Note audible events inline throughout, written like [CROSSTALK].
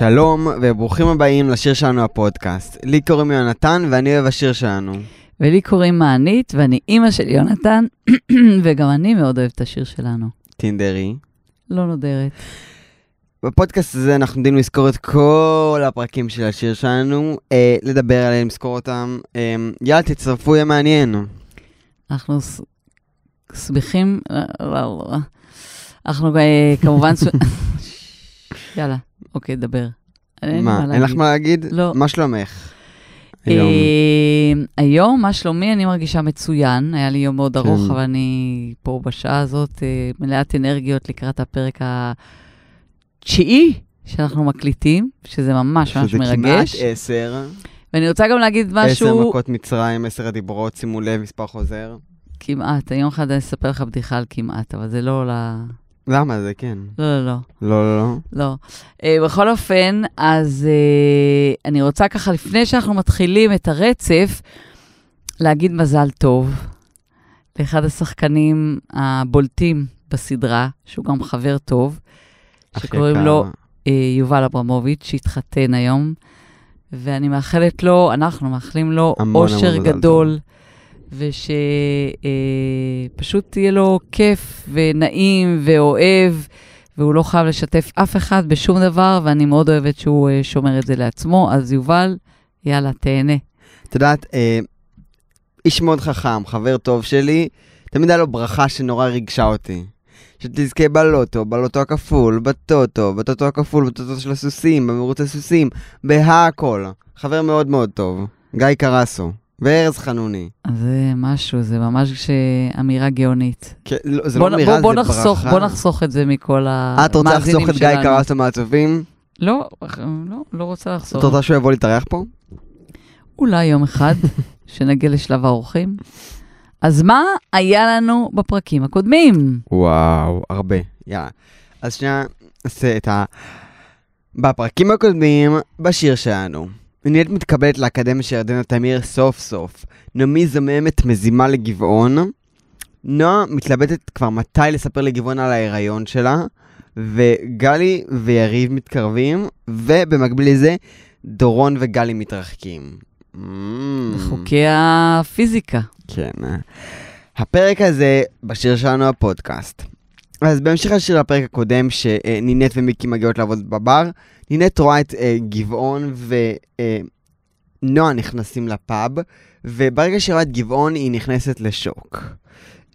שלום וברוכים הבאים לשיר שלנו הפודקאסט. לי קוראים יונתן ואני אוהב השיר שלנו. ולי קוראים מענית, ואני אימא של יונתן, [CLEARS THROAT] וגם אני מאוד אוהבת את השיר שלנו. טינדרי. לא נודרת. בפודקאסט הזה אנחנו יודעים לזכור את כל הפרקים של השיר שלנו, אה, לדבר עליהם, לזכור אותם. אה, יאללה, תצטרפו, יהיה מעניין. אנחנו שמחים, לא, לא, לא. אנחנו אה, כמובן... [LAUGHS] יאללה, אוקיי, דבר. מה, אין לך מה להגיד? לא. מה שלומך? היום. אה, היום, מה שלומי? אני מרגישה מצוין. היה לי יום מאוד ארוך, כן. אבל אני פה בשעה הזאת אה, מלאת אנרגיות לקראת הפרק התשיעי שאנחנו מקליטים, שזה ממש ממש שזה כמעט מרגש. עשר. ואני רוצה גם להגיד עשר משהו, מכות מצרים, עשר הדיברות, שימו לב, מספר חוזר. כמעט, היום אחד אני אספר לך בדיחה על כמעט, אבל זה לא ל... למה זה כן? לא, לא, לא. לא, לא, לא. לא. Uh, בכל אופן, אז uh, אני רוצה ככה, לפני שאנחנו מתחילים את הרצף, להגיד מזל טוב לאחד השחקנים הבולטים בסדרה, שהוא גם חבר טוב, שקוראים יקר. לו uh, יובל אברמוביץ', שהתחתן היום, ואני מאחלת לו, אנחנו מאחלים לו המון אושר המון גדול, ושפשוט יהיה לו כיף ונעים ואוהב, והוא לא חייב לשתף אף אחד בשום דבר, ואני מאוד אוהבת שהוא אה, שומר את זה לעצמו. אז יובל, יאללה, תהנה. את יודעת, אה, איש מאוד חכם, חבר טוב שלי, תמיד היה לו ברכה שנורא ריגשה אותי. שתזכה בלוטו, בלוטו הכפול, בטוטו, בטוטו הכפול, בטוטו של הסוסים, במרוץ הסוסים, בהכל. חבר מאוד מאוד טוב. גיא קרסו, וארז חנוני. זה משהו, זה ממש אמירה גאונית. כן, לא, זה בוא, לא אמירה, בוא, זה נחסוך, ברכה. בוא נחסוך את זה מכל אה, את רוצה המאזינים לחסוך שלנו. את גיא קרסו מהטובים? לא, לא, לא רוצה את לחסוך. רוצה שהוא יבוא להתארח פה? אולי יום אחד, [LAUGHS] שנגיע לשלב האורחים. אז מה היה לנו בפרקים הקודמים? וואו, הרבה. יאללה. אז שנייה, נעשה את ה... בפרקים הקודמים, בשיר שלנו. נהיית מתקבלת לאקדמיה של ירדנה תמיר סוף סוף. נעמי זוממת מזימה לגבעון. נועה מתלבטת כבר מתי לספר לגבעון על ההיריון שלה. וגלי ויריב מתקרבים, ובמקביל לזה, דורון וגלי מתרחקים. Mm. חוקי הפיזיקה. כן. הפרק הזה בשיר שלנו הפודקאסט. אז בהמשך לשיר הפרק הקודם, שנינת ומיקי מגיעות לעבוד בבר, נינת רואה את אה, גבעון ונועה נכנסים לפאב, וברגע שהיא רואה את גבעון היא נכנסת לשוק.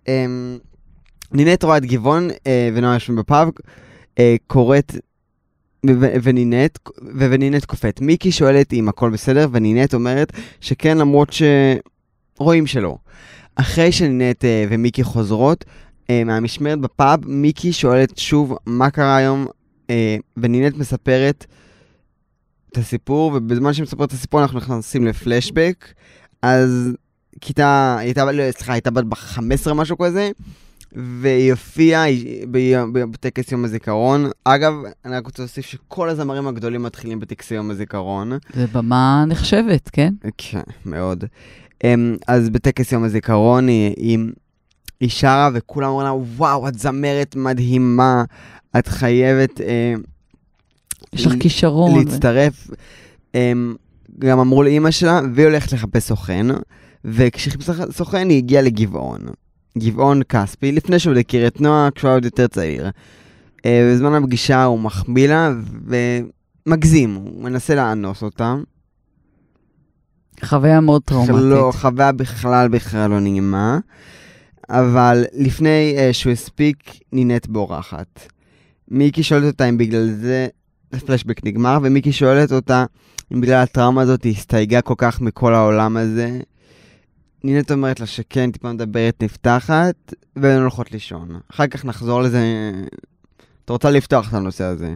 אמ, נינת רואה את גבעון אה, ונועה יושבים בפאב, אה, קוראת ונינת, ונינת קופאת. מיקי שואלת אם הכל בסדר, ונינת אומרת שכן למרות שרואים שלא. אחרי שנינת אה, ומיקי חוזרות אה, מהמשמרת בפאב, מיקי שואלת שוב מה קרה היום, אה, ונינת מספרת את הסיפור, ובזמן שהיא מספרת את הסיפור אנחנו נכנסים לפלשבק. אז כיתה, הייתה, לא, סליחה, הייתה בת 15 משהו כזה, והיא הופיעה בטקס יום הזיכרון. אגב, אני רק רוצה להוסיף שכל הזמרים הגדולים מתחילים בטקסי יום הזיכרון. זה במה נחשבת, כן? כן, מאוד. Um, אז בטקס יום הזיכרון היא, היא, היא שרה וכולם אומרים לה, וואו, את זמרת מדהימה, את חייבת uh, יש לך כישרון. להצטרף. Um, גם אמרו לאימא שלה, והיא הולכת לחפש סוכן, וכשהיא חיפשה סוכן היא הגיעה לגבעון. גבעון כספי, לפני שהוא הכיר את נועה, כשהוא היה עוד יותר צעיר. Uh, בזמן הפגישה הוא מחמיא לה ומגזים, הוא מנסה לאנוס אותה. חוויה מאוד טראומטית. לא, חוויה בכלל בכלל לא נעימה, אבל לפני uh, שהוא הספיק, נינת בורחת. מיקי שואלת אותה אם בגלל זה הפלשבק נגמר, ומיקי שואלת אותה אם בגלל הטראומה הזאת היא הסתייגה כל כך מכל העולם הזה. נינת אומרת לה שכן, טיפה מדברת נפתחת, והן הולכות לישון. אחר כך נחזור לזה, את רוצה לפתוח את הנושא הזה.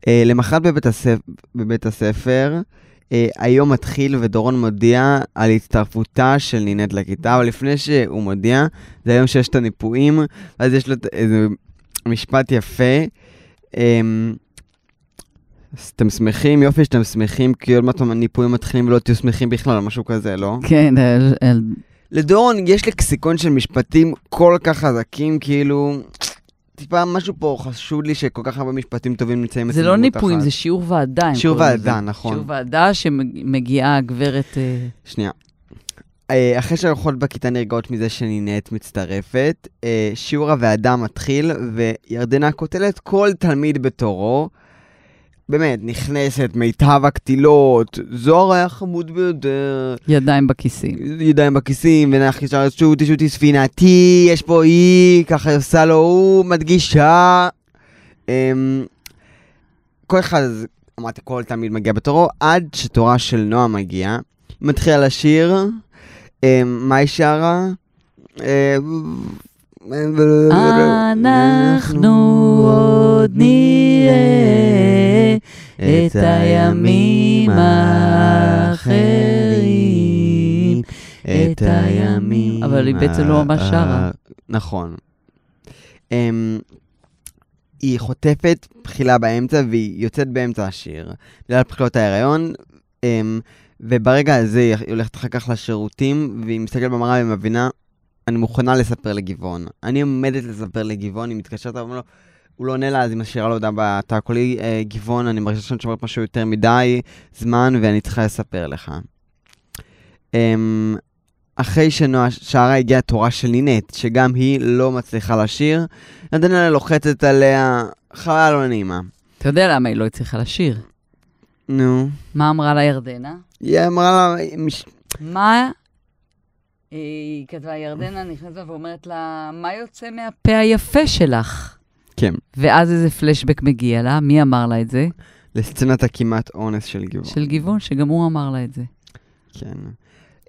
Uh, למחרת בבית, הספ... בבית הספר, היום מתחיל ודורון מודיע על הצטרפותה של נינת לכיתה, אבל לפני שהוא מודיע, זה היום שיש את הניפויים, ואז יש לו איזה משפט יפה. אז אתם שמחים? יופי שאתם שמחים, כי עוד מעט הניפויים מתחילים ולא תהיו שמחים בכלל, משהו כזה, לא? כן, אל- אל- לדורון יש לקסיקון של משפטים כל כך חזקים, כאילו... טיפה משהו פה חשוד לי שכל כך הרבה משפטים טובים נמצאים זה אצל לא ניפויים, אחת. זה שיעור ועדה. שיעור ועדה. נכון. שיעור ועדה שמגיעה הגברת... אה, שנייה. אה, אחרי שהרוחות בכיתה נרגעות מזה שנינט מצטרפת, אה, שיעור הוועדה מתחיל, וירדנה קוטלת כל תלמיד בתורו. באמת, נכנסת, מיטב הקטילות, זוהר היה חמוד ביותר, ידיים בכיסים. ידיים בכיסים, ונח ישר שוטי שוטי ספינתי, יש פה אי, ככה עושה לו, הוא מדגישה. אמ, כל אחד, אמרתי, כל תלמיד מגיע בתורו, עד שתורה של נועה מגיע. היא מתחילה לשיר, אמ, מה היא שרה? אמ, אנחנו עוד נראה את הימים האחרים, את הימים... אבל היא בעצם לא ממש שרה. נכון. אמ, היא חוטפת בחילה באמצע והיא יוצאת באמצע השיר, בגלל בחילות ההיריון, אמ, וברגע הזה היא הולכת אחר כך לשירותים, והיא מסתכלת במראה ומבינה, אני מוכנה לספר לגבעון. אני עומדת לספר לגבעון, היא מתקשרת, אבל לו, הוא לא עונה לה, אז היא משאירה לו הודעה בתא הקולי, "אה, גבעון, אני מרגישה שאני שומרת משהו יותר מדי זמן, ואני צריכה לספר לך. אמ, אחרי שנועה שרה הגיעה תורה של נינט, שגם היא לא מצליחה לשיר, נתנה לוחצת עליה חוויה לא נעימה. אתה יודע למה היא לא הצליחה לשיר? נו. מה אמרה לה ירדנה? היא אמרה לה, מה? היא כתבה, ירדנה נכנסת ואומרת לה, מה יוצא מהפה היפה שלך? כן, ואז איזה פלשבק מגיע לה, מי אמר לה את זה? לסצנת הכמעט אונס של גבעון. של גבעון, שגם הוא אמר לה את זה. כן.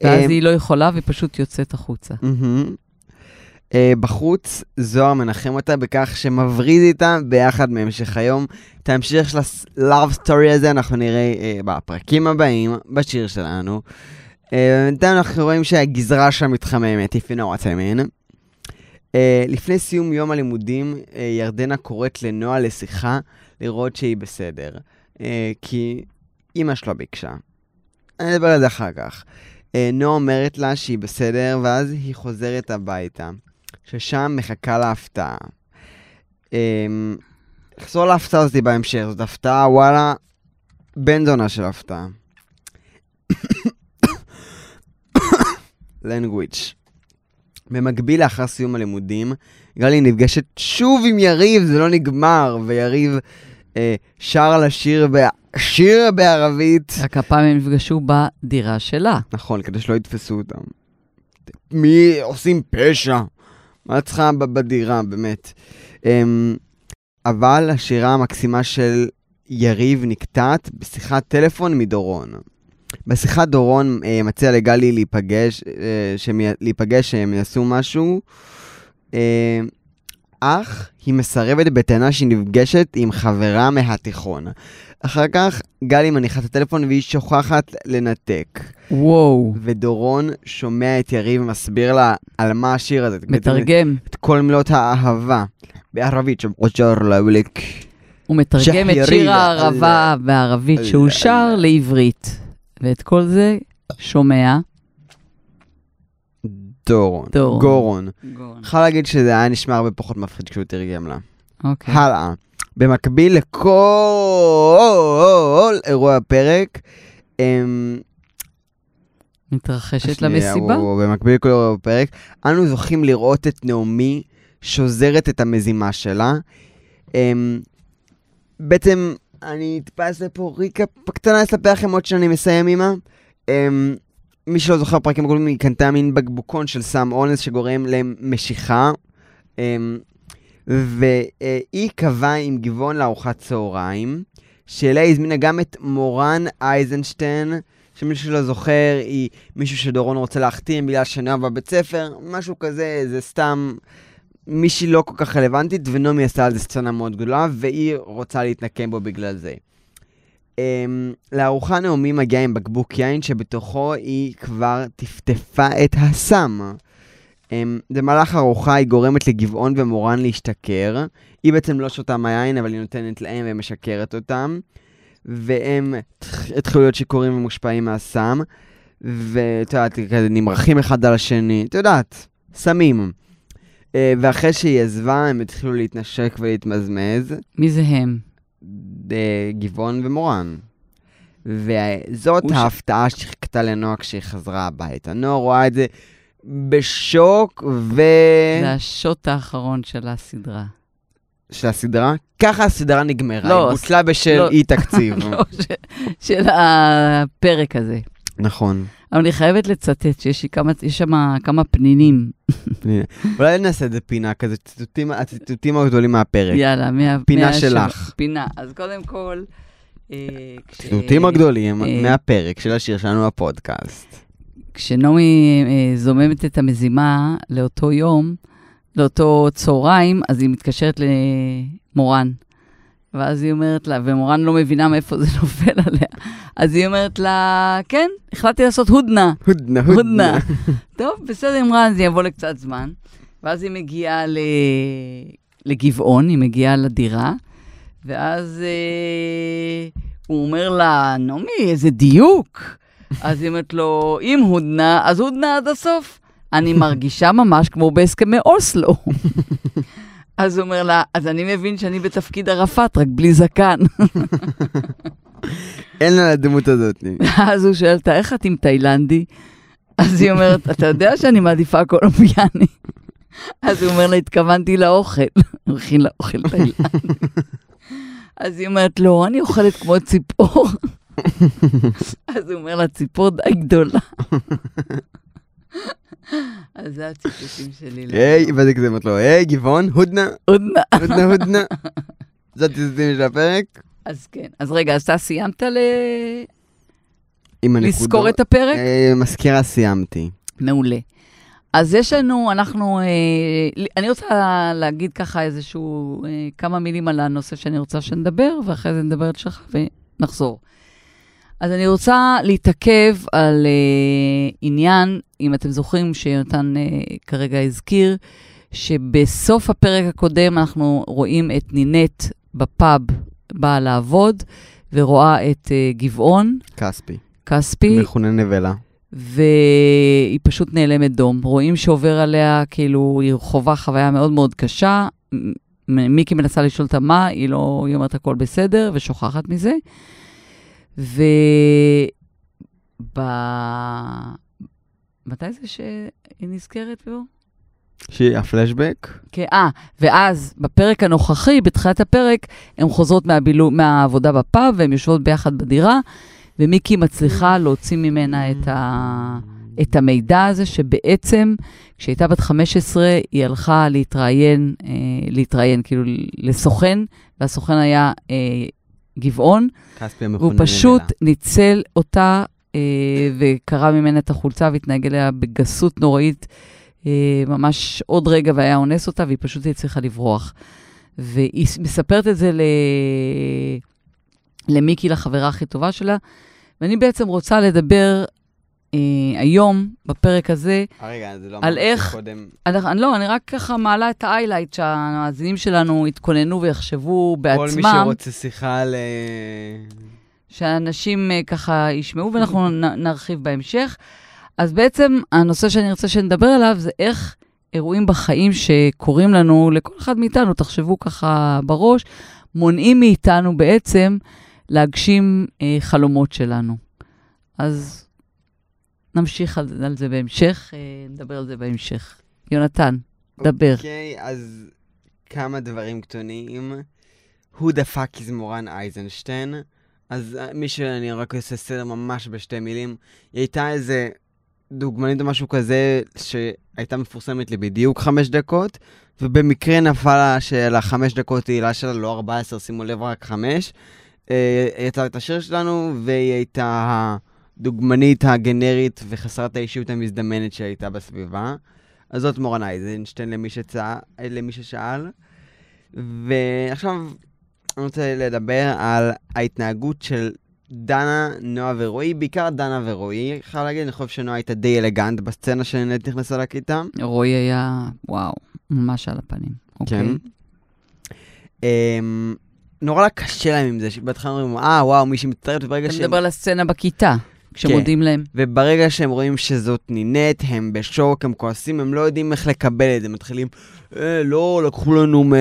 ואז אמ, היא לא יכולה והיא פשוט יוצאת החוצה. אה, בחוץ, זוהר מנחם אותה בכך שמבריד איתה ביחד מהמשך היום. את ההמשך של ה-love story הזה אנחנו נראה אה, בפרקים הבאים, בשיר שלנו. אה, בינתיים אנחנו רואים שהגזרה שם מתחממת, if you know what I mean. אה, לפני סיום יום הלימודים, אה, ירדנה קוראת לנועה לשיחה, לראות שהיא בסדר. אה, כי אימא שלו ביקשה. אני אדבר על זה אחר כך. אה, נועה אומרת לה שהיא בסדר, ואז היא חוזרת הביתה, ששם מחכה לה הפתעה. אמ, נחזור להפתעה הזאתי בהמשך, זאת הפתעה, וואלה, בן זונה של הפתעה. לנגוויץ'. במקביל לאחר סיום הלימודים, גלי נפגשת שוב עם יריב, זה לא נגמר, ויריב אה, שר לה שיר, ב- שיר בערבית. רק הפעם הם נפגשו בדירה שלה. נכון, כדי שלא יתפסו אותם. מי עושים פשע? מה צריכה בדירה, באמת? Um, אבל השירה המקסימה של יריב נקטעת בשיחת טלפון מדורון. בשיחת דורון uh, מציע לגלי להיפגש, uh, שהם, להיפגש, שהם יעשו משהו, uh, אך היא מסרבת בטענה שהיא נפגשת עם חברה מהתיכון. אחר כך גלי מניחה את הטלפון והיא שוכחת לנתק. וואו, ודורון שומע את יריב מסביר לה על מה השיר הזה. מתרגם. את כל מילות האהבה. בערבית, לאוליק. הוא מתרגם את שיר הערבה בערבית שהוא שר לעברית. ואת כל זה שומע. דורון. דורון. גורון. יכול להגיד שזה היה נשמע הרבה פחות מפחיד כשהוא תרגם לה. אוקיי. הלאה. במקביל לכל אירוע הפרק, אמ, מתרחשת לה שנייה, מסיבה. הוא- במקביל לכל אירוע בפרק, אנו זוכים לראות את נעמי שוזרת את המזימה שלה. אמ, בעצם, אני טיפה אעשה פה ריקה קטנה לספר לכם עוד שאני מסיים עימה. אמ, מי שלא זוכר פרקים הקודמים, היא קנתה מין בקבוקון של סם אונס שגורם למשיכה. אמ, והיא קבעה עם גבעון לארוחת צהריים, שאליה הזמינה גם את מורן אייזנשטיין, שמי שלא זוכר, היא מישהו שדורון רוצה להחתים בגלל שנועה בבית ספר, משהו כזה, זה סתם מישהי לא כל כך רלוונטית, ונעמי עשתה על זה סצנה מאוד גדולה, והיא רוצה להתנקם בו בגלל זה. Um, לארוחה נעמי מגיעה עם בקבוק יין שבתוכו היא כבר טפטפה את הסם. Um, במהלך הארוחה היא גורמת לגבעון ומורן להשתכר. היא בעצם לא שותה מהיין, אבל היא נותנת להם ומשקרת אותם. והם התחילו להיות שיכורים ומושפעים מהסם. ואת יודעת, כזה נמרחים אחד על השני. את יודעת, סמים. אה, ואחרי שהיא עזבה, הם התחילו להתנשק ולהתמזמז, מי זה הם? אה, גבעון ומורן. וזאת הוא ש- ההפתעה שחיכתה לנועה כשהיא חזרה הביתה. נועה רואה את זה בשוק ו... זה השוט האחרון של הסדרה. של הסדרה. ככה הסדרה נגמרה, לא, היא בוטלה בשל לא. אי תקציב. [LAUGHS] לא, של הפרק הזה. נכון. אבל אני חייבת לצטט שיש כמה, יש שם כמה פנינים. הנה. אולי נעשה איזה פינה כזה, ציטוטים- הציטוטים הגדולים מהפרק. יאללה, מה... פינה מה- שלך. פינה. אז קודם כל... אה, כש- ציטוטים הגדולים אה, מהפרק של השיר שלנו בפודקאסט. כשנעמי אה, זוממת את המזימה לאותו יום, לאותו צהריים, אז היא מתקשרת למורן. ואז היא אומרת לה, ומורן לא מבינה מאיפה זה [LAUGHS] נופל עליה. אז היא אומרת לה, כן, החלטתי לעשות הודנה. הודנה, הודנה. [LAUGHS] טוב, בסדר, היא אמרה, אז יבוא לקצת זמן. ואז היא מגיעה ל... לגבעון, היא מגיעה לדירה, ואז אה, הוא אומר לה, נעמי, איזה דיוק. אז היא אומרת לו, אם הודנה, אז הודנה עד הסוף. אני מרגישה ממש כמו בהסכמי אוסלו. [LAUGHS] אז הוא אומר לה, אז אני מבין שאני בתפקיד ערפאת, רק בלי זקן. [LAUGHS] אין לה לדמות הזאת. [LAUGHS] אז הוא שואל אותה, איך את עם תאילנדי? אז היא אומרת, אתה יודע שאני מעדיפה קולומביאני. [LAUGHS] אז הוא אומר לה, התכוונתי לאוכל. הוא הכין לה אוכל תאילנדי. אז היא אומרת לו, אני אוכלת כמו ציפור. אז הוא אומר לה, ציפור די גדולה. [LAUGHS] אז זה הציטוטים שלי. היי, וזה כזה אומרת לו, היי, גבעון, הודנה, הודנה. הודנה, הודנה. [LAUGHS] זה הציטוטים של הפרק. אז כן. אז רגע, אז אתה סיימת ל... לזכור את הפרק? אה, מזכירה סיימתי. מעולה. אז יש לנו, אנחנו, אה, אני רוצה להגיד ככה איזשהו, אה, כמה מילים על הנושא שאני רוצה שנדבר, ואחרי זה נדבר את שלך ונחזור. אז אני רוצה להתעכב על אה, עניין, אם אתם זוכרים, שיונתן אה, כרגע הזכיר, שבסוף הפרק הקודם אנחנו רואים את נינט בפאב באה לעבוד, ורואה את אה, גבעון, כספי. כספי, מכונה נבלה. והיא פשוט נעלמת דום. רואים שעובר עליה, כאילו, היא חווה חוויה מאוד מאוד קשה. מיקי מנסה לשאול אותה מה, היא לא, היא אומרת הכל בסדר, ושוכחת מזה. ו... ב... מתי זה שהיא נזכרת בו? שהיא הפלשבק. כן, אה, ואז בפרק הנוכחי, בתחילת הפרק, הן חוזרות מהבילו, מהעבודה בפאב, והן יושבות ביחד בדירה, ומיקי מצליחה להוציא ממנה את, ה, את המידע הזה, שבעצם, כשהייתה בת 15, היא הלכה להתראיין, אה, להתראיין, כאילו לסוכן, והסוכן היה אה, גבעון, כספי המכונה והוא נבלה. פשוט ניצל אותה אה, וקרע ממנה את החולצה והתנהג אליה בגסות נוראית. אה, ממש עוד רגע והיה אונס אותה, והיא פשוט הצליחה לברוח. והיא מספרת את זה ל... למיקי, לחברה הכי טובה שלה, ואני בעצם רוצה לדבר אה, היום, בפרק הזה, אה, רגע, זה לא על איך- קודם. אני, לא, אני רק ככה מעלה את ה-highlight שהמאזינים שלנו יתכוננו ויחשבו בעצמם. כל מי שרוצה שיחה על... אה, שאנשים אה, ככה ישמעו, ואנחנו נ, נרחיב בהמשך. אז בעצם הנושא שאני רוצה שנדבר עליו זה איך אירועים בחיים שקורים לנו, לכל אחד מאיתנו, תחשבו ככה בראש, מונעים מאיתנו בעצם להגשים אה, חלומות שלנו. אז נמשיך על, על זה בהמשך, אה, נדבר על זה בהמשך. יונתן, דבר. אוקיי, אז כמה דברים קטנים. Who the fuck is מורן אייזנשטיין? אז אה, מי שאני רק עושה סדר ממש בשתי מילים, היא הייתה איזה דוגמנית או משהו כזה שהייתה מפורסמת לי בדיוק חמש דקות, ובמקרה נפל של החמש דקות תהילה שלה, לא 14, שימו לב, רק חמש. אה, היא יצאה את השיר שלנו, והיא הייתה הדוגמנית הגנרית וחסרת האישיות המזדמנת שהייתה בסביבה. אז זאת מורן אייזנשטיין למי, שצע... למי ששאל. ועכשיו אני רוצה לדבר על ההתנהגות של דנה, נועה ורועי, בעיקר דנה ורועי. חייב להגיד, אני חושב שנועה הייתה די אלגנט בסצנה שנט נכנסה לכיתה. רועי היה, וואו, ממש על הפנים. אוקיי. כן. אמ, נורא קשה להם עם זה, שבהתחלה אומרים, אה, וואו, מישהי מצטרפת, וברגע אתה שהם... מדבר על הסצנה בכיתה. כשמודים להם. וברגע שהם רואים שזאת נינט, הם בשוק, הם כועסים, הם לא יודעים איך לקבל את זה. הם מתחילים, אה, לא, לקחו לנו מה...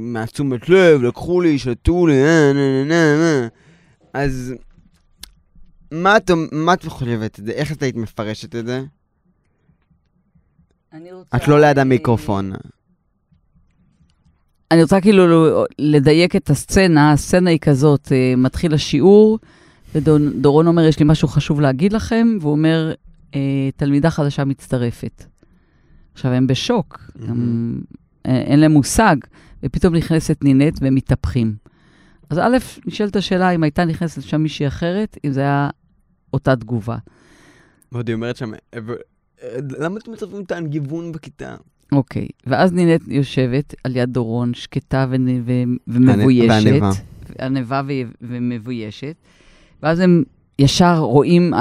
מהתשומת לב, לקחו לי, שתו לי, אה, נה, נה, נה, נה. אז מה את, מה את חושבת את זה? איך את היית מפרשת את זה? אני רוצה... את לא ליד המיקרופון. אני רוצה כאילו לדייק את הסצנה, הסצנה היא כזאת, אה, מתחיל השיעור, ודורון אומר, יש לי משהו חשוב להגיד לכם, והוא אומר, אה, תלמידה חדשה מצטרפת. עכשיו, הם בשוק, הם, אה, אין להם מושג, ופתאום נכנסת נינט והם מתהפכים. אז א', נשאלת השאלה אם הייתה נכנסת שם מישהי אחרת, אם זה היה אותה תגובה. ועוד היא אומרת שם, "אה, למה אתם מצרפים את הגיוון בכיתה? אוקיי, ואז נינט יושבת על יד דורון, שקטה ונ- ו- ומבוישת. וענבה. ענבה ו- ומבוישת. ואז הם ישר רואים,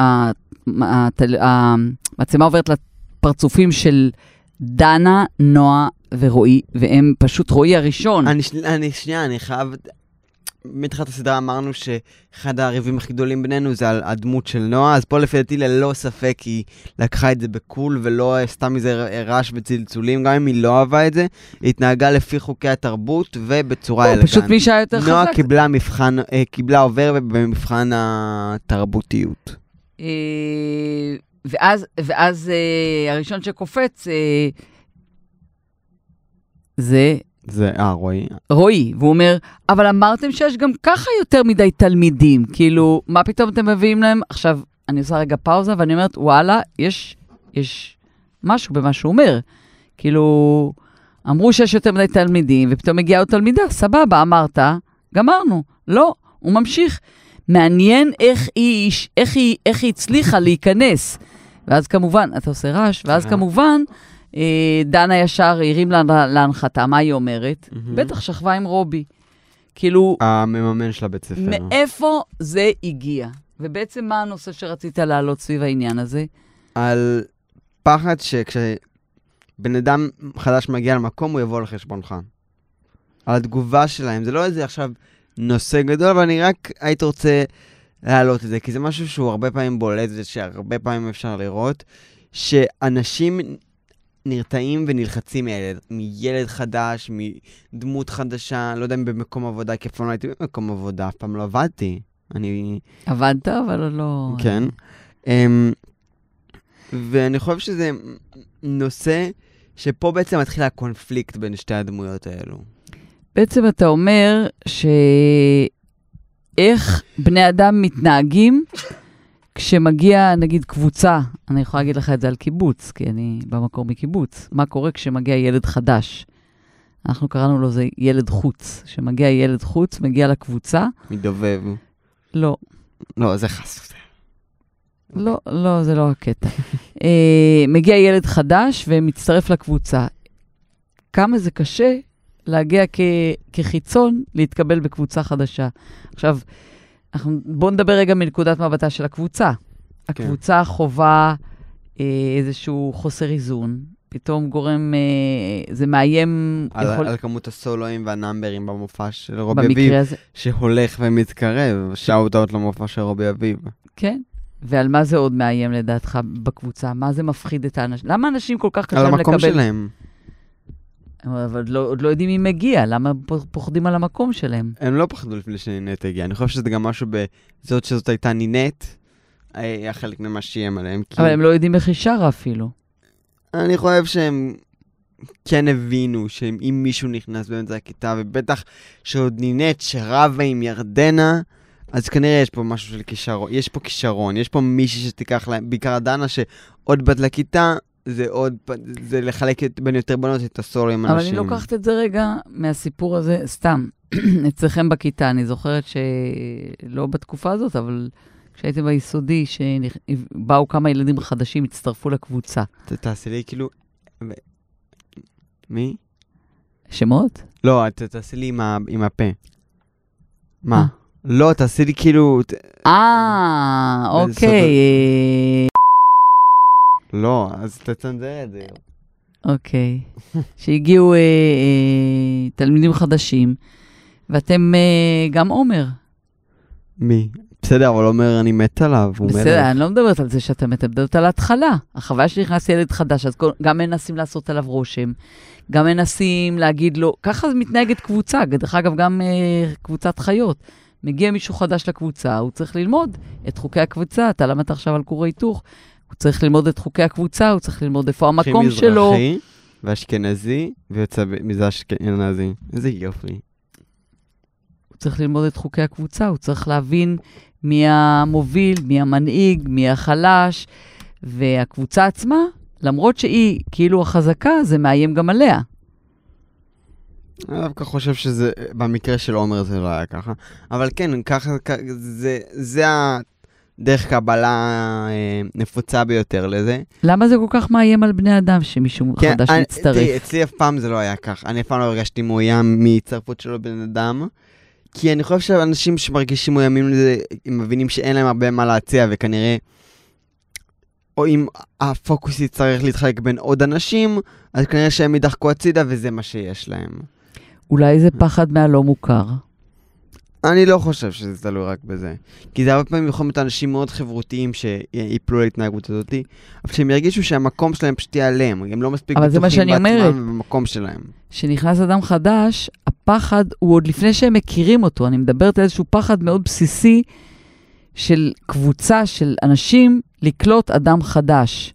המצלמה עוברת לפרצופים של דנה, נועה ורועי, והם פשוט רועי הראשון. אני, אני, שנייה, אני חייב... מתחילת הסדרה אמרנו שאחד הריבים הכי גדולים בינינו זה על הדמות של נועה, אז פה לפי דעתי ללא ספק היא לקחה את זה בקול ולא סתם איזה רעש וצלצולים, גם אם היא לא אהבה את זה, היא התנהגה לפי חוקי התרבות ובצורה לא, אלגנטית. פשוט מי שהיה יותר נועה חזק. קיבלה מבחן, אה, קיבלה עובר במבחן התרבותיות. אה, ואז, ואז אה, הראשון שקופץ זה זה, אה, רועי. רועי, והוא אומר, אבל אמרתם שיש גם ככה יותר מדי תלמידים, כאילו, מה פתאום אתם מביאים להם? עכשיו, אני עושה רגע פאוזה ואני אומרת, וואלה, יש, יש משהו במה שהוא אומר. כאילו, אמרו שיש יותר מדי תלמידים, ופתאום הגיעה עוד תלמידה, סבבה, אמרת, גמרנו. לא, הוא ממשיך. מעניין איך היא, איך היא, איך היא הצליחה להיכנס. ואז כמובן, אתה עושה רעש, ואז כן. כמובן, דנה ישר הרים לה להנחתה, מה היא אומרת? מהמם. בטח שכבה עם רובי. כאילו, המממן של הבית ספר. מאיפה זה הגיע? ובעצם מה הנושא שרצית להעלות סביב העניין הזה? על פחד שכשבן אדם חדש מגיע למקום, הוא יבוא על חשבונך. על התגובה שלהם. זה לא איזה עכשיו נושא גדול, אבל אני רק הייתי רוצה להעלות את זה, כי זה משהו שהוא הרבה פעמים בולט, ושהרבה פעמים אפשר לראות, שאנשים נרתעים ונלחצים מילד, מילד חדש, מדמות חדשה, לא יודע אם במקום עבודה, כי אף פעם לא הייתי במקום עבודה, אף פעם לא עבדתי. אני עבדת, אבל לא... כן. Um, ואני חושב שזה נושא שפה בעצם מתחיל הקונפליקט בין שתי הדמויות האלו. בעצם אתה אומר שאיך בני אדם מתנהגים כשמגיע, נגיד, קבוצה, אני יכולה להגיד לך את זה על קיבוץ, כי אני במקור מקיבוץ, מה קורה כשמגיע ילד חדש? אנחנו קראנו לו זה ילד חוץ. כשמגיע ילד חוץ, מגיע לקבוצה, מדובב. לא, לא, זה חס... לא, לא, זה לא הקטע. [LAUGHS] אה, מגיע ילד חדש ומצטרף לקבוצה. כמה זה קשה להגיע כ- כחיצון להתקבל בקבוצה חדשה. עכשיו, אנחנו, בואו נדבר רגע מנקודת מבטה של הקבוצה. הקבוצה חווה אה, איזשהו חוסר איזון, פתאום גורם, אה, זה מאיים, על, יכול, על כמות הסולואים והנאמברים במופע של רובי אביב, הזה, שהולך ומתקרב. shout-out למופע של רובי אביב. כן. ועל מה זה עוד מאיים לדעתך בקבוצה? מה זה מפחיד את האנשים? למה אנשים כל כך קשה על לקבל... המקום שלהם. אבל לא, עוד לא יודעים מי מגיע, למה פוחדים על המקום שלהם? הם לא פחדו לפני שנינט הגיע. אני חושב שזה גם משהו בזאת שזאת הייתה נינט, היה חלק ממה שאיים עליהם. כי... אבל הם לא יודעים איך היא שרה אפילו. אני חושב שהם כן הבינו שאם מישהו נכנס באמצע הכיתה, ובטח שעוד נינט שרבה עם ירדנה, אז כנראה יש פה משהו של כישרון, יש פה כישרון, יש פה מישהי שתיקח להם, בעיקר הדנה שעוד בת לכיתה, זה עוד, זה לחלק את- בין יותר בנות את הסולו עם אבל אנשים. אני לוקחת את זה רגע מהסיפור הזה, סתם, [CLEARS THROAT] אצלכם בכיתה, אני זוכרת שלא בתקופה הזאת, אבל כשהייתם ביסודי, שבאו כמה ילדים חדשים, הצטרפו לקבוצה. תעשי לי כאילו... מי? שמות? לא, תעשי לי עם ה- עם הפה. אה. מה? לא, תעשי לי כאילו... אה, אוקיי. לא, אז תצנזר את זה. אוקיי. שהגיעו אה, אה, תלמידים חדשים, ואתם אה, גם עומר. מי? בסדר, אבל אומר, אני מת עליו, הוא מלך. בסדר, אני לא מדברת על זה שאתה מדברת על ההתחלה. החוויה שנכנס ילד חדש, אז גם מנסים לעשות עליו רושם, גם מנסים להגיד לו, ככה מתנהגת קבוצה, דרך אגב, גם אה, קבוצת חיות. מגיע מישהו חדש לקבוצה, הוא צריך ללמוד את חוקי הקבוצה, אתה למדת עכשיו על כור ההיתוך, הוא צריך ללמוד את חוקי הקבוצה, הוא צריך ללמוד איפה הכי המקום שלו. מזרחי ואשכנזי, ויוצא מזה אשכנזי. איזה יופי. הוא צריך ללמוד את חוקי הקבוצה, הוא צריך להבין מי המוביל, מי המנהיג, מי החלש, והקבוצה עצמה, למרות שהיא כאילו החזקה, זה מאיים גם עליה. אני דווקא חושב שזה, במקרה של עומר זה לא היה ככה. אבל כן, ככה, זה, זה הדרך קבלה אה, נפוצה ביותר לזה. למה זה כל כך מאיים על בני אדם שמישהו כן, חדש אני- מצטרף? תראי, אצלי אף פעם זה לא היה ככה. אני אף פעם לא הרגשתי מאוים מהצטרפות של בן אדם. כי אני חושב שאנשים שמרגישים מאוימים לזה, הם מבינים שאין להם הרבה מה להציע, וכנראה... או אם הפוקוס יצטרך להתחלק בין עוד אנשים, אז כנראה שהם יידחקו הצידה וזה מה שיש להם. אולי זה פחד מהלא מוכר. אני לא חושב שזה תלוי רק בזה. כי זה הרבה פעמים יכולים להיות אנשים מאוד חברותיים שיפלו להתנהגות הזאת, אבל שהם ירגישו שהמקום שלהם פשוט ייעלם, הם לא מספיק אומרת. בעצמם ובמקום שלהם. כשנכנס אדם חדש, הפחד הוא עוד לפני שהם מכירים אותו. אני מדברת על איזשהו פחד מאוד בסיסי של קבוצה של אנשים לקלוט אדם חדש.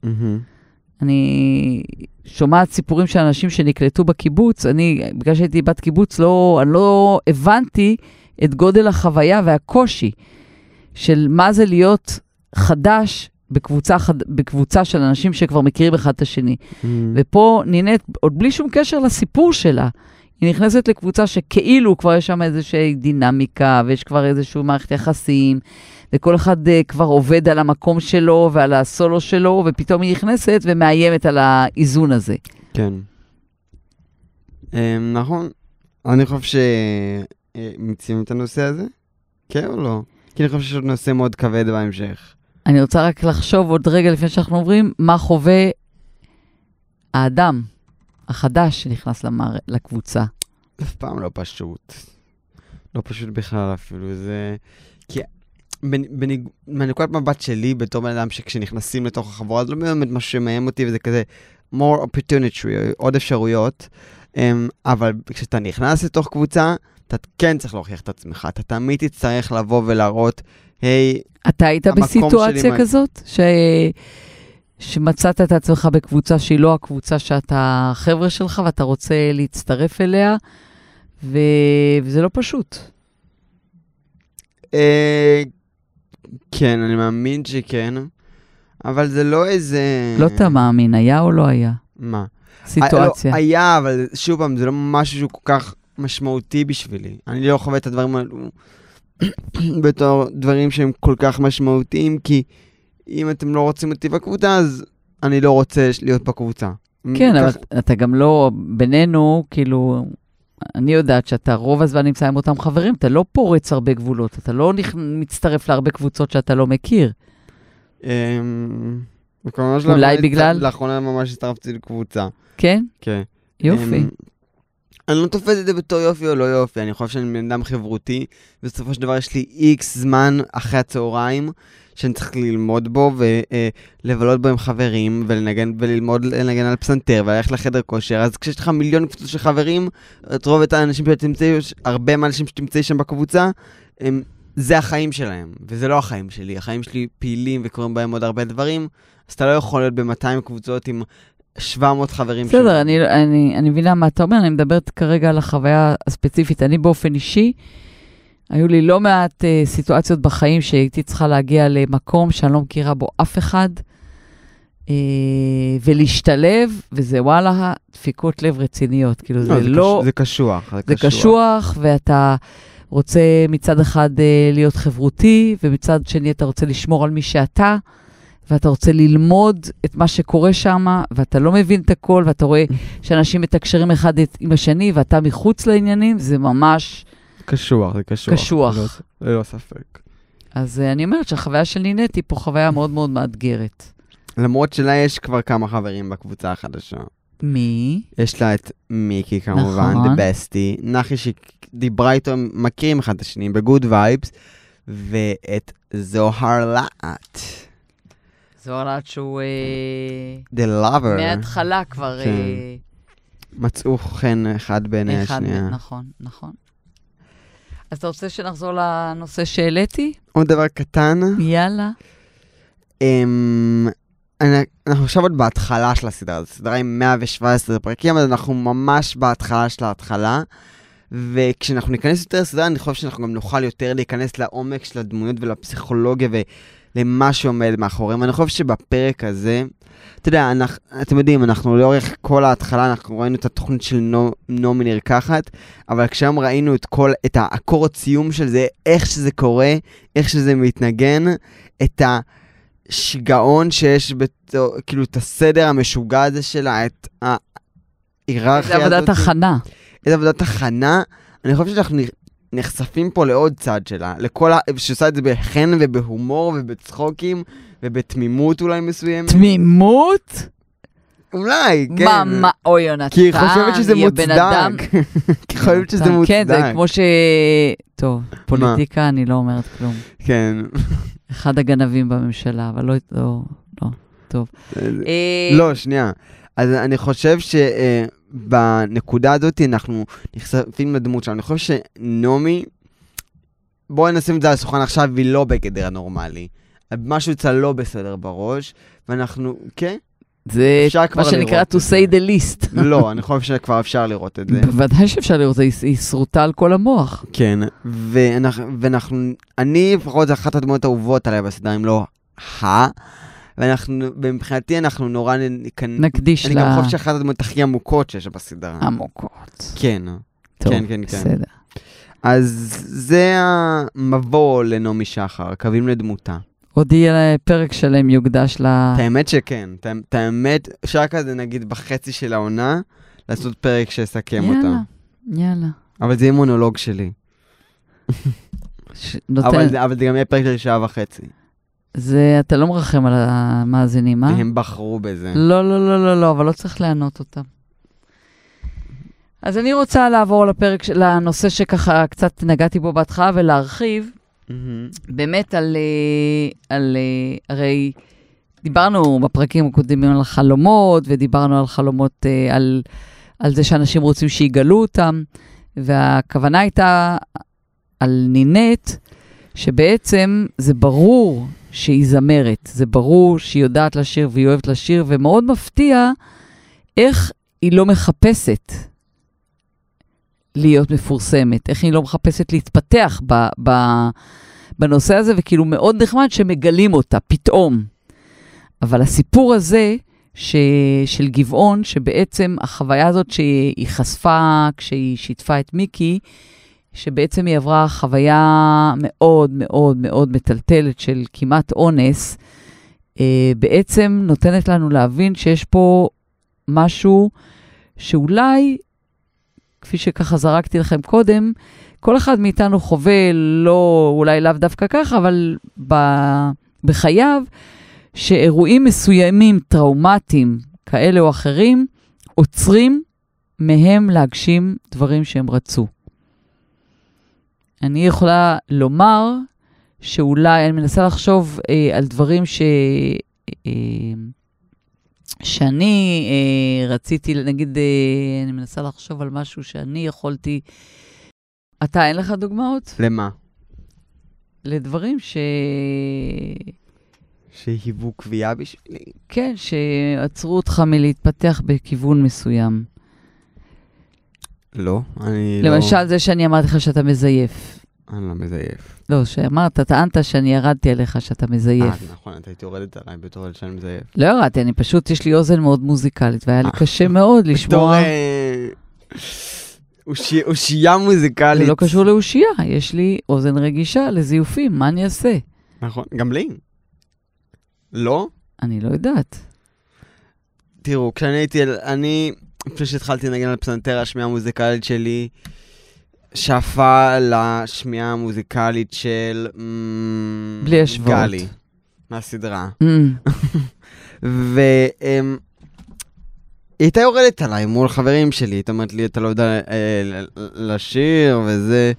אני שומעת סיפורים של אנשים שנקלטו בקיבוץ. אני, בגלל שהייתי בת קיבוץ, לא, אני לא הבנתי את גודל החוויה והקושי של מה זה להיות חדש בקבוצה, חד, בקבוצה של אנשים שכבר מכירים אחד את השני. ופה נינת, עוד בלי שום קשר לסיפור שלה, היא נכנסת לקבוצה שכאילו כבר יש שם איזושהי דינמיקה, ויש כבר איזושהי מערכת יחסים, וכל אחד uh, כבר עובד על המקום שלו ועל הסולו שלו, ופתאום היא נכנסת ומאיימת על האיזון הזה. כן. אמ, נכון. אני חושב שמיצינו את הנושא הזה? כן או לא? כי אני חושב שיש עוד נושא מאוד כבד בהמשך. אני רוצה רק לחשוב עוד רגע לפני שאנחנו עוברים, מה חווה האדם החדש שנכנס למער... לקבוצה. אף פעם לא פשוט. לא פשוט בכלל אפילו, זה... כי בניג- מנקודת מבט שלי, בתור בן אדם שכשנכנסים לתוך החבורה, זה לא באמת משהו שמאיים אותי, וזה כזה more opportunity, עוד אפשרויות. אמ, אבל כשאתה נכנס לתוך קבוצה, אתה כן צריך להוכיח את עצמך. אתה תמיד תצטרך לבוא ולהראות, היי, אתה היית בסיטואציה כזאת? ש... שמצאת את עצמך בקבוצה שהיא לא הקבוצה שאתה החבר'ה שלך ואתה רוצה להצטרף אליה, ו... וזה לא פשוט. אה, כן, אני מאמין שכן, אבל זה לא איזה... לא אתה מאמין, היה או לא היה? מה? סיטואציה. לא, היה, אבל שוב פעם, זה לא משהו שהוא כל כך משמעותי בשבילי. אני לא חווה את הדברים האלו [COUGHS] בתור דברים שהם כל כך משמעותיים, כי אם אתם לא רוצים אותי בקבוצה, אז אני לא רוצה להיות בקבוצה. כן, אבל כך- אתה גם לא, בינינו, כאילו, אני יודעת שאתה רוב הזמן נמצא עם אותם חברים, אתה לא פורץ הרבה גבולות, אתה לא נכ... מצטרף להרבה קבוצות שאתה לא מכיר. אמ, אולי בגלל- לאחרונה ממש הצטרפתי לקבוצה. כן? כן. יופי. אני לא תופס את זה בתור יופי או לא יופי, אני חושב שאני בן אדם חברותי, ובסופו של דבר יש לי איקס זמן אחרי הצהריים, שאני צריך ללמוד בו ולבלות בו עם חברים, ולנגן, וללמוד לנגן על פסנתר, וללכת לחדר כושר, אז כשיש לך מיליון קבוצות של חברים, את רוב את האנשים שתמצאי, הרבה מהאנשים שתמצאי שם בקבוצה, הם, זה החיים שלהם, וזה לא החיים שלי. החיים שלי פעילים וקורים בהם עוד הרבה דברים, אז אתה לא יכול להיות ב-200 קבוצות עם 700 חברים. בסדר, אני, אני, אני מבינה מה אתה אומר, אני מדברת כרגע על החוויה הספציפית. אני באופן אישי, היו לי לא מעט uh, סיטואציות בחיים שהייתי צריכה להגיע למקום שאני לא מכירה בו אף אחד, uh, ולהשתלב, וזה וואלה, דפיקות לב רציניות. כאילו, זה, זה, לא... קש, זה קשוח. זה קשוח, ואתה רוצה מצד אחד אה, להיות חברותי, ומצד שני אתה רוצה לשמור על מי שאתה, ואתה רוצה ללמוד את מה שקורה שם, ואתה לא מבין את הכל, ואתה רואה שאנשים מתקשרים אחד עם השני, ואתה מחוץ לעניינים, זה ממש... קשוח, זה קשוח. קשוח. ללא, ללא ספק. אז אה, אני אומרת שהחוויה של נינט היא פה חוויה מאוד מאוד מאתגרת. למרות שלה יש כבר כמה חברים בקבוצה החדשה. מי? יש לה את מיקי כמובן, נכון. The Bestie, נחי שדיברה איתו, מכירים אחד את השני, בגוד וייבס, ואת זוהר לאט. זוהר לאט שהוא אה, The Lover. מההתחלה כבר... כן. אה, מצאו חן אחד בעיני אחד השנייה. נכון, נכון. אז אתה רוצה שנחזור לנושא שהעליתי? עוד דבר קטן. יאללה. אמ, אנחנו עכשיו עוד בהתחלה של הסדרה הזאת, סדרה עם 117 פרקים, אז אנחנו ממש בהתחלה של ההתחלה. וכשאנחנו ניכנס יותר לסדרה, אני חושב שאנחנו גם נוכל יותר להיכנס לעומק של הדמויות ולפסיכולוגיה ולמה שעומד מאחוריהם. אני חושב שבפרק הזה, אתה יודע, אנחנו, אתם יודעים, אנחנו לאורך כל ההתחלה, אנחנו ראינו את התוכנית של נו, נעמי נרקחת, אבל כשהיום ראינו את כל, את האקורד סיום של זה, איך שזה קורה, איך שזה מתנגן, את השיגעון שיש, בתו, כאילו, את הסדר המשוגע הזה שלה, את ההיררכיה זה עבודת הכנה. איזה עבודת הכנה. אני חושב שאנחנו נחשפים פה לעוד צד שלה, לכל ה... שעושה את זה בחן ובהומור ובצחוקים ובתמימות אולי מסוימת. תמימות? אולי, כן. מה, מה, אוי, יונתן, כי היא חושבת שזה. מוצדק. כי [LAUGHS] היא חושבת שזה מוצדק. כן, זה כמו ש... טוב, פוליטיקה, אני לא אומרת כלום. כן. אחד הגנבים בממשלה, אבל לא... לא, לא, טוב. אה, לא, שנייה. אז אני חושב שבנקודה הזאת אנחנו נחשפים לדמות שלנו. אני חושב שנעמי, בואי נשים את זה על השולחן עכשיו, היא לא בגדר הנורמלי. משהו אצלה לא בסדר בראש, ואנחנו, כן? זה מה שנקרא to say the least. [LAUGHS] לא, אני חושב שכבר אפשר לראות את זה. בוודאי שאפשר לראות, זה- היא שרוטה על כל המוח. כן, ואנחנו, אני לפחות זו אחת הדמויות האהובות עליי בסדרה, אם לא ה... ואנחנו, ומבחינתי אנחנו נורא נקנ... נקדיש אני לה גם חושב שאחת הדמויות הכי עמוקות שיש בסדרה. עמוקות. כן. טוב, כן, כן, כן. בסדר. אז זה המבוא לנעמי שחר, קווים לדמותה. עוד יהיה פרק שלם יוקדש ל... את האמת שכן, את האמת, אפשר כזה נגיד בחצי של העונה, לעשות פרק שיסכם אותה. יאללה, יאללה. אבל זה יהיה מונולוג שלי. ש- אבל נותן, זה- אבל זה גם יהיה פרק של שעה וחצי. זה, אתה לא מרחם על המאזינים, אה? הם בחרו בזה. לא, לא, לא, לא, לא, אבל לא צריך לענות אותם. אז אני רוצה לעבור לפרק, לנושא שככה קצת נגעתי בו בהתחלה ולהרחיב, מהמם. באמת על, אה, על אה, הרי דיברנו בפרקים הקודמים על חלומות, ודיברנו על חלומות, אה, על, על זה שאנשים רוצים שיגלו אותם, והכוונה הייתה על נינט, שבעצם זה ברור שהיא זמרת, זה ברור שהיא יודעת לשיר והיא אוהבת לשיר, ומאוד מפתיע איך היא לא מחפשת להיות מפורסמת, איך היא לא מחפשת להתפתח ב, ב, בנושא הזה, וכאילו מאוד נחמד שמגלים אותה פתאום. אבל הסיפור הזה ש, של גבעון, שבעצם החוויה הזאת שהיא חשפה כשהיא שיתפה את מיקי, שבעצם היא עברה חוויה מאוד מאוד מאוד מטלטלת של כמעט אונס, אה, בעצם נותנת לנו להבין שיש פה משהו שאולי, כפי שככה זרקתי לכם קודם, כל אחד מאיתנו חווה, לא, אולי לאו דווקא ככה, אבל ב, בחייו, שאירועים מסוימים, טראומטיים, כאלה או אחרים, עוצרים מהם להגשים דברים שהם רצו. אני יכולה לומר שאולי, אני מנסה לחשוב אה, על דברים ש... אה, שאני אה, רציתי, נגיד, אה, אני מנסה לחשוב על משהו שאני יכולתי... אתה, אין לך דוגמאות? למה? לדברים ש... שהיוו קביעה בשבילי. כן, שעצרו אותך מלהתפתח בכיוון מסוים. לא, אני לא... למשל, זה שאני אמרתי לך שאתה מזייף. אני לא מזייף. לא, שאמרת, טענת שאני ירדתי עליך שאתה מזייף. אה, נכון, את היית יורדת עליי בתור אלה שאני מזייף. לא ירדתי, אני פשוט, יש לי אוזן מאוד מוזיקלית, והיה לי אה. קשה מאוד בתור... לשמוע. אה, אושי- אושייה מוזיקלית. זה לא קשור לאושייה, יש לי אוזן רגישה לזיופים, מה אני אעשה? נכון, גם לי. לא? אני לא יודעת. תראו, כשאני הייתי, אני, לפני שהתחלתי לנגן על פסנתר, השמיעה המוזיקלית שלי שאפה לשמיעה המוזיקלית של... אמ, בלי השוואות. גלי, מהסדרה. Mm, [LAUGHS] והיא הייתה יורדת עליי מול חברים שלי, הייתה אומרת לי, אתה לא יודע אה, לשיר וזה.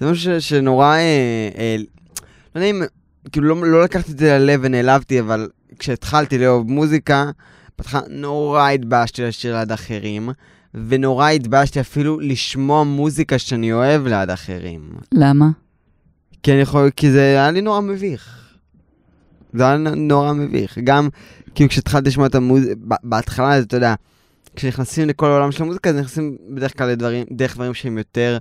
זה משהו שנורא, אה, אה, לא יודע אם כאילו לא, לא לקחתי את זה ללב ונעלבתי, אבל כשהתחלתי לאהוב מוזיקה, בהתחלה נורא התביישתי לשיר ליד אחרים, ונורא התביישתי אפילו לשמוע מוזיקה שאני אוהב ליד אחרים. למה? כי אני יכול, כי זה היה לי נורא מביך. זה היה נורא מביך. גם, כאילו כשהתחלתי לשמוע את המוזיקה, בהתחלה, אתה יודע, כשנכנסים לכל העולם של המוזיקה, אז נכנסים בדרך כלל לדברים, דרך דברים שהם יותר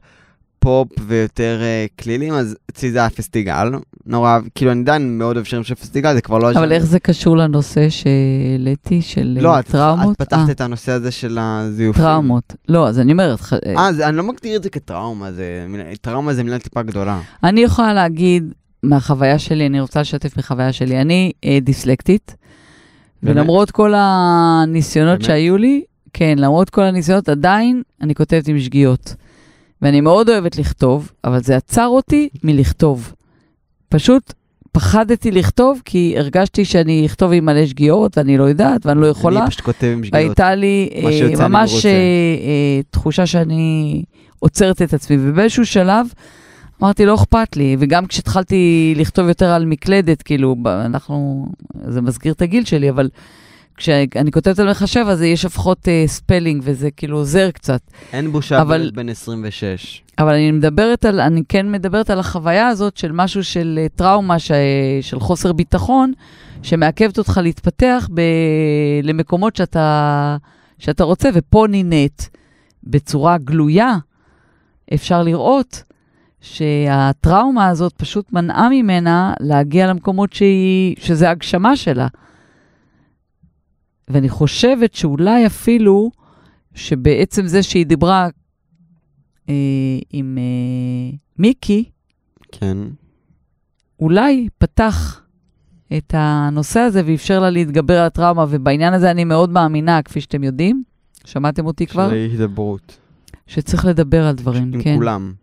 פופ ויותר uh, כלילים, אז אצלי זה היה פסטיגל. נורא, כאילו אני עדיין מאוד אוהב שירים של פסטיגל, זה כבר לא... אבל איך זה קשור לנושא שהעליתי, של לא, אה, את, טראומות? את פתחת אה, את הנושא הזה של הזיופים. טראומות. לא, אז אני אומרת, אה, אני לא מגדיר את זה כטראומה, זה, טראומה זה מילה טיפה גדולה. אני יכולה להגיד מהחוויה שלי, אני רוצה לשתף מחוויה שלי. אני אה, דיסלקטית, באמת? ולמרות כל הניסיונות באמת? שהיו לי, כן, למרות כל הניסיונות, עדיין אני כותבת עם שגיאות. ואני מאוד אוהבת לכתוב, אבל זה עצר אותי מלכתוב. פשוט פחדתי לכתוב, כי הרגשתי שאני אכתוב עם מלא שגיאות, ואני לא יודעת, ואני לא יכולה. אני פשוט כותב עם שגיאות. והייתה לי מה אה, אני ממש. אה, אה, תחושה שאני עוצרת את עצמי, ובאיזשהו שלב אמרתי, לא אכפת לי, וגם כשהתחלתי לכתוב יותר על מקלדת, כאילו, אנחנו, זה מזכיר את הגיל שלי, אבל כשאני כותבת על מחשב, אז יש לפחות אה, ספלינג, וזה כאילו עוזר קצת. אין בושה אבל- בילד בן 26. אבל אני מדברת על, אני כן מדברת על החוויה הזאת של משהו של אה, טראומה, ש, של חוסר ביטחון, שמעכבת אותך להתפתח ב, למקומות שאתה, שאתה רוצה, ופה נינת בצורה גלויה, אפשר לראות שהטראומה הזאת פשוט מנעה ממנה להגיע למקומות שהיא, שזה הגשמה שלה. ואני חושבת שאולי אפילו, שבעצם זה שהיא דיברה אה, עם אה, מיקי, כן. אולי פתח את הנושא הזה ואפשר לה להתגבר על הטראומה, ובעניין הזה אני מאוד מאמינה, כפי שאתם יודעים, שמעתם אותי כבר, של הידברות. שצריך לדבר על דברים, עם כן. כולם.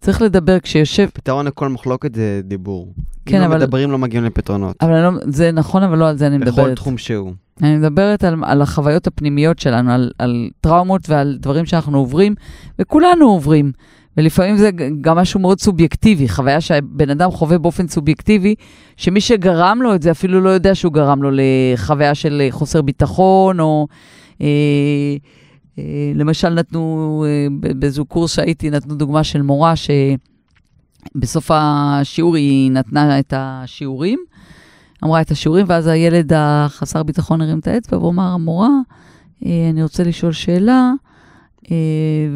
צריך לדבר כשיושב, פתרון לכל מחלוקת זה דיבור. כן, אם אבל- לא מדברים, לא מגיעים לפתרונות. אבל לא, זה נכון, אבל לא על זה אני בכל מדברת. תחום שהוא. אני מדברת על, על החוויות הפנימיות שלנו, על, על טראומות ועל דברים שאנחנו עוברים, וכולנו עוברים. ולפעמים זה גם משהו מאוד סובייקטיבי, חוויה שהבן אדם חווה באופן סובייקטיבי, שמי שגרם לו את זה אפילו לא יודע שהוא גרם לו לחוויה של חוסר ביטחון, או אה, למשל נתנו, אה, ב- באיזו קורס שהייתי, נתנו דוגמה של מורה שבסוף השיעור היא נתנה את השיעורים, אמרה את השיעורים, ואז הילד החסר ביטחון הרים את האצבע והוא אמר, המורה, אה, אני רוצה לשאול שאלה, אה,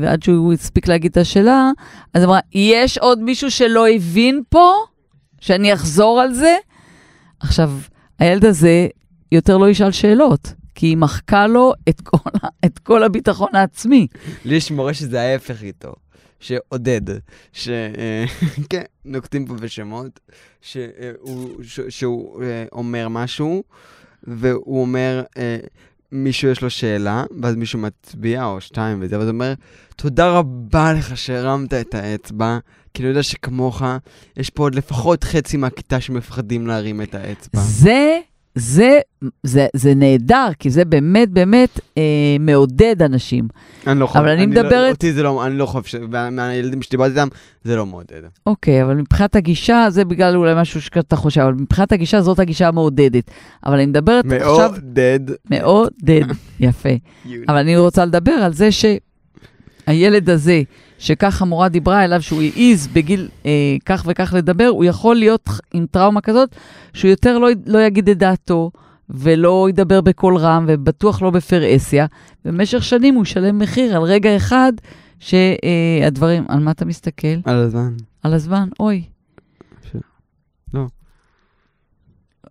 ועד שהוא הספיק להגיד את השאלה, אז אמרה, יש עוד מישהו שלא הבין פה? שאני אחזור על זה? עכשיו, הילד הזה יותר לא ישאל שאלות, כי היא מחקה לו את כל, את כל הביטחון העצמי. לי יש מורה שזה ההפך איתו. שעודד, ש... אה, [LAUGHS] כן, נוקטים פה בשמות, שהוא, ש- שהוא אה, אומר משהו, והוא אומר, אה, מישהו יש לו שאלה, ואז מישהו מצביע, או שתיים וזה, ואז הוא אומר, תודה רבה לך שהרמת את האצבע, כי אני יודע שכמוך, יש פה עוד לפחות חצי מהכיתה שמפחדים להרים את האצבע. זה, זה, זה, זה נהדר, כי זה באמת באמת אה, מעודד אנשים. אני לא חושב, אבל אני לא- מדברת- אותי זה לא, אני לא חושב, מהילדים שדיברתי איתם, זה לא מעודד. אוקיי, אבל מבחינת הגישה, זה בגלל אולי משהו שאתה חושב, אבל מבחינת הגישה, זאת הגישה המעודדת. אבל אני מדברת עכשיו... מעודד. מעודד, [LAUGHS] יפה. אבל אני רוצה לדבר על זה שהילד הזה, שכך המורה דיברה אליו, שהוא העז בגיל אה, כך וכך לדבר, הוא יכול להיות עם טראומה כזאת, שהוא יותר לא, לא יגיד את דעתו, ולא ידבר בקול רם, ובטוח לא בפרהסיה. במשך שנים הוא ישלם מחיר על רגע אחד שהדברים... על מה אתה מסתכל? על הזמן. על הזמן, אוי. ש- לא.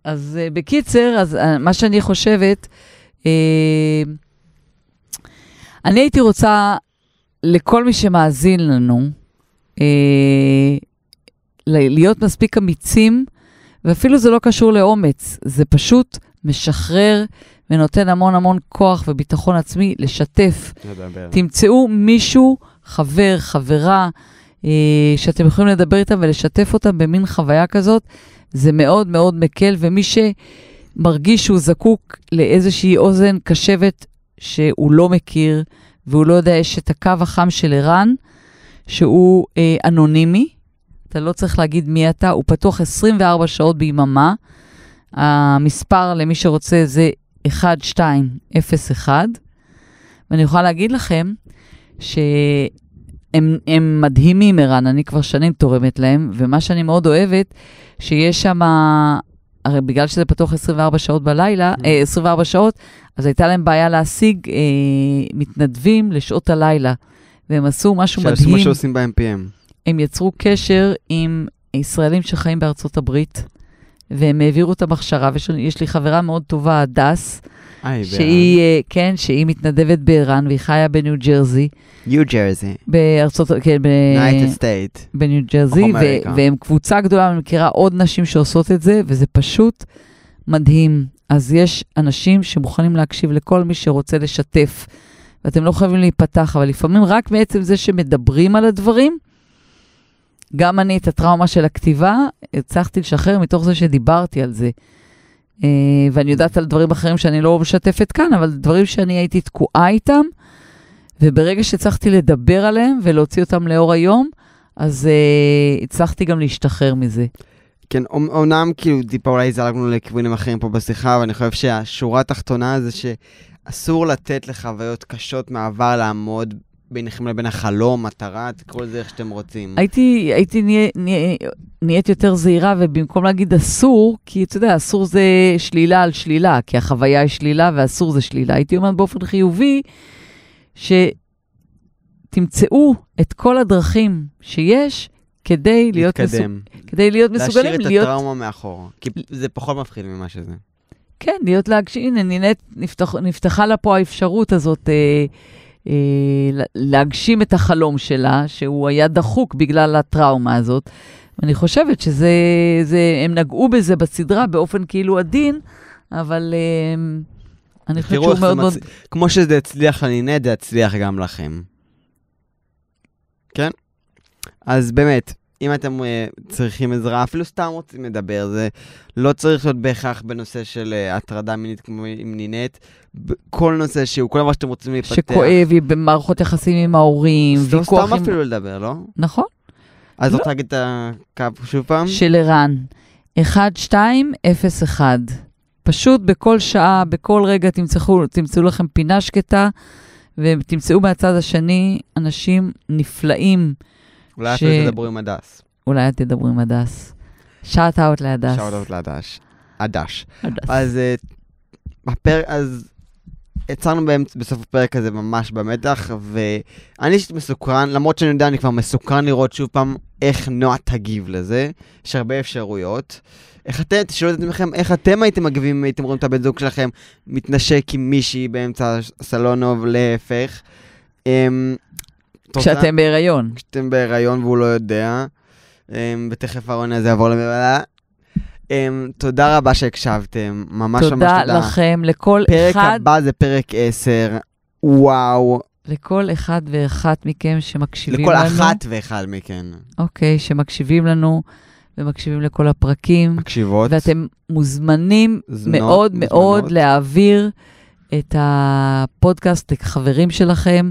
אז uh, בקיצר, אז uh, מה שאני חושבת, uh, אני הייתי רוצה לכל מי שמאזין לנו, ל- להיות מספיק אמיצים, ואפילו זה לא קשור לאומץ, זה פשוט משחרר ונותן המון המון כוח וביטחון עצמי לשתף. נדבר. תמצאו מישהו, חבר, חברה, אה, שאתם יכולים לדבר איתם ולשתף אותם במין חוויה כזאת. זה מאוד מאוד מקל, ומי שמרגיש שהוא זקוק לאיזושהי אוזן קשבת שהוא לא מכיר, והוא לא יודע, יש את הקו החם של ערן, שהוא אה, אנונימי. אתה לא צריך להגיד מי אתה, הוא פתוח 24 שעות ביממה. המספר למי שרוצה זה 1201, ואני יכולה להגיד לכם שהם הם מדהימים, ערן, אני כבר שנים תורמת להם, ומה שאני מאוד אוהבת, שיש שם, הרי בגלל שזה פתוח 24 שעות בלילה, אה, 24 שעות, אז הייתה להם בעיה להשיג אה, מתנדבים לשעות הלילה. והם עשו משהו שעשו מדהים. מה שעושים ב-MPM. הם יצרו קשר עם ישראלים שחיים בארצות הברית, והם העבירו את ההכשרה, ויש לי חברה מאוד טובה, הדס, היי, שהיא, אה, כן, שהיא מתנדבת בער"ן, והיא חיה בניו ג'רזי, ניו ג'רזי, בארצות, כן, ב... United State. בניו ג'רזי, ו-. והם קבוצה גדולה, אני מכירה עוד נשים שעושות את זה, וזה פשוט מדהים. אז יש אנשים שמוכנים להקשיב לכל מי שרוצה לשתף, ואתם לא חייבים להיפתח, אבל לפעמים רק מעצם זה שמדברים על הדברים, גם אני את הטראומה של הכתיבה, הצלחתי לשחרר מתוך זה שדיברתי על זה. אה, ואני יודעת על דברים אחרים שאני לא משתפת כאן, אבל דברים שאני הייתי תקועה איתם, וברגע שהצלחתי לדבר עליהם ולהוציא אותם לאור היום, אז uh, הצלחתי גם להשתחרר מזה. כן, אומ- אומנם כאילו טיפה אולי זלגנו לכיוונים אחרים פה בשיחה, אבל אני חושב שהשורה התחתונה זה שאסור לתת לחוויות קשות מהעבר לעמוד ביניכם לבין החלום, מטרה, תקראו לזה איך שאתם רוצים. הייתי, הייתי נה, נה, נהיית יותר זהירה, ובמקום להגיד אסור, כי אתה יודע, אסור זה שלילה על שלילה, כי החוויה היא שלילה ואסור זה שלילה. הייתי אומרת באופן חיובי, שתמצאו את כל הדרכים שיש כדי להיות, מסוג. כדי להיות מסוגלים להשאיר את להיות... הטראומה מאחור, כי זה פחות מפחיד ממה שזה. כן, להיות להגשים, הנה, נפתח, נפתחה לה פה האפשרות הזאת אה, להגשים את החלום שלה, שהוא היה דחוק בגלל הטראומה הזאת. ואני חושבת שזה, זה, הם נגעו בזה בסדרה באופן כאילו עדין, אבל אה, אני חושבת שהוא מאוד מאוד... כמו שזה הצליח לנינט, זה יצליח גם לכם. כן? אז באמת, אם אתם uh, צריכים עזרה, אפילו סתם רוצים לדבר, זה לא צריך להיות בהכרח בנושא של uh, הטרדה מינית כמו עם נינט. כל נושא שהוא, כל דבר שאתם רוצים להיפתח. שכואב, היא במערכות יחסים עם ההורים, סתם, ויכוח סתם עם... אפילו לדבר, לא? נכון, אז לא. רוצה להגיד את הקו שוב פעם? של ערן. 1201. פשוט בכל שעה, בכל רגע תמצאו, תמצאו לכם פינה שקטה, ותמצאו מהצד השני אנשים נפלאים. אולי ש- אפילו תדברו עם הדס. אולי תדברו עם הדס. shout out להדס. shout out להדש. הדש. הדס. אז אה, הפרק, אז יצרנו באמצע, בסוף הפרק הזה ממש במתח, ואני אישית מסוקרן, למרות שאני יודע, אני כבר מסוקרן לראות שוב פעם איך נועה תגיב לזה. יש הרבה אפשרויות. איך אתם, תשאלו את עצמכם, איך אתם הייתם מגיבים אם הייתם רואים את הבן זוג שלכם מתנשק עם מישהי באמצע הסלון או להפך. אמ, כשאתם בהיריון. כשאתם בהיריון והוא לא יודע, אמ, ותכף העונה הזה יעבור למבלה. אמ, תודה רבה שהקשבתם, ממש ממש תודה תודה. לכם, לכל פרק אחד, הבא זה פרק 10, וואו, לכל אחד ואחת מכם שמקשיבים לכל לנו. אחת ואחד מכן. אוקיי, שמקשיבים לנו ומקשיבים לכל הפרקים. מקשיבות. ואתם מוזמנים זנות, מאוד מאוד מוזמנות. להעביר את הפודקאסט לחברים שלכם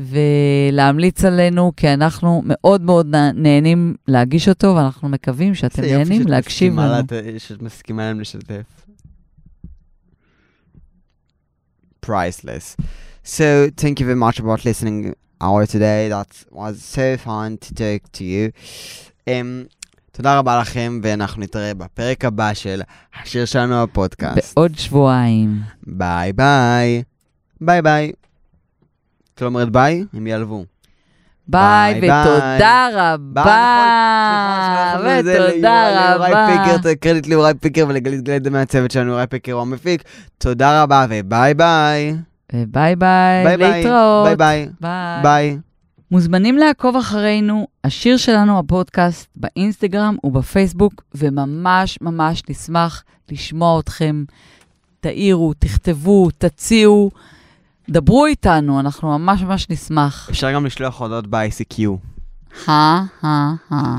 ולהמליץ עלינו, כי אנחנו מאוד מאוד נה- נהנים להגיש אותו, ואנחנו מקווים שאתם יופי נהנים להקשיב לנו. לת- שאת מסכימה להם לשתף. priceless. So, thank you very much about listening hour today. That was so fun to talk to you. Um, תודה רבה לכם, ואנחנו נתראה בפרק הבא של השיר שלנו הפודקאסט. בעוד שבועיים. ביי ביי. ביי ביי. את לא אומרת ביי? הם יעלבו. ביי, ותודה רבה. נכון. ותודה רבה. קרדיט ליוראי פיקר ולגלית גלית מהצוות שלנו, יוראי פיקר הוא המפיק. תודה רבה וביי ביי. ביי ביי. להתראות. ביי. ביי. ביי. מוזמנים לעקוב אחרינו, השיר שלנו, הפודקאסט, באינסטגרם ובפייסבוק, וממש ממש נשמח לשמוע אתכם. תעירו, תכתבו, תציעו, דברו איתנו, אנחנו ממש ממש נשמח. אפשר גם לשלוח הודעות ב-ICQ. הא, הא, הא.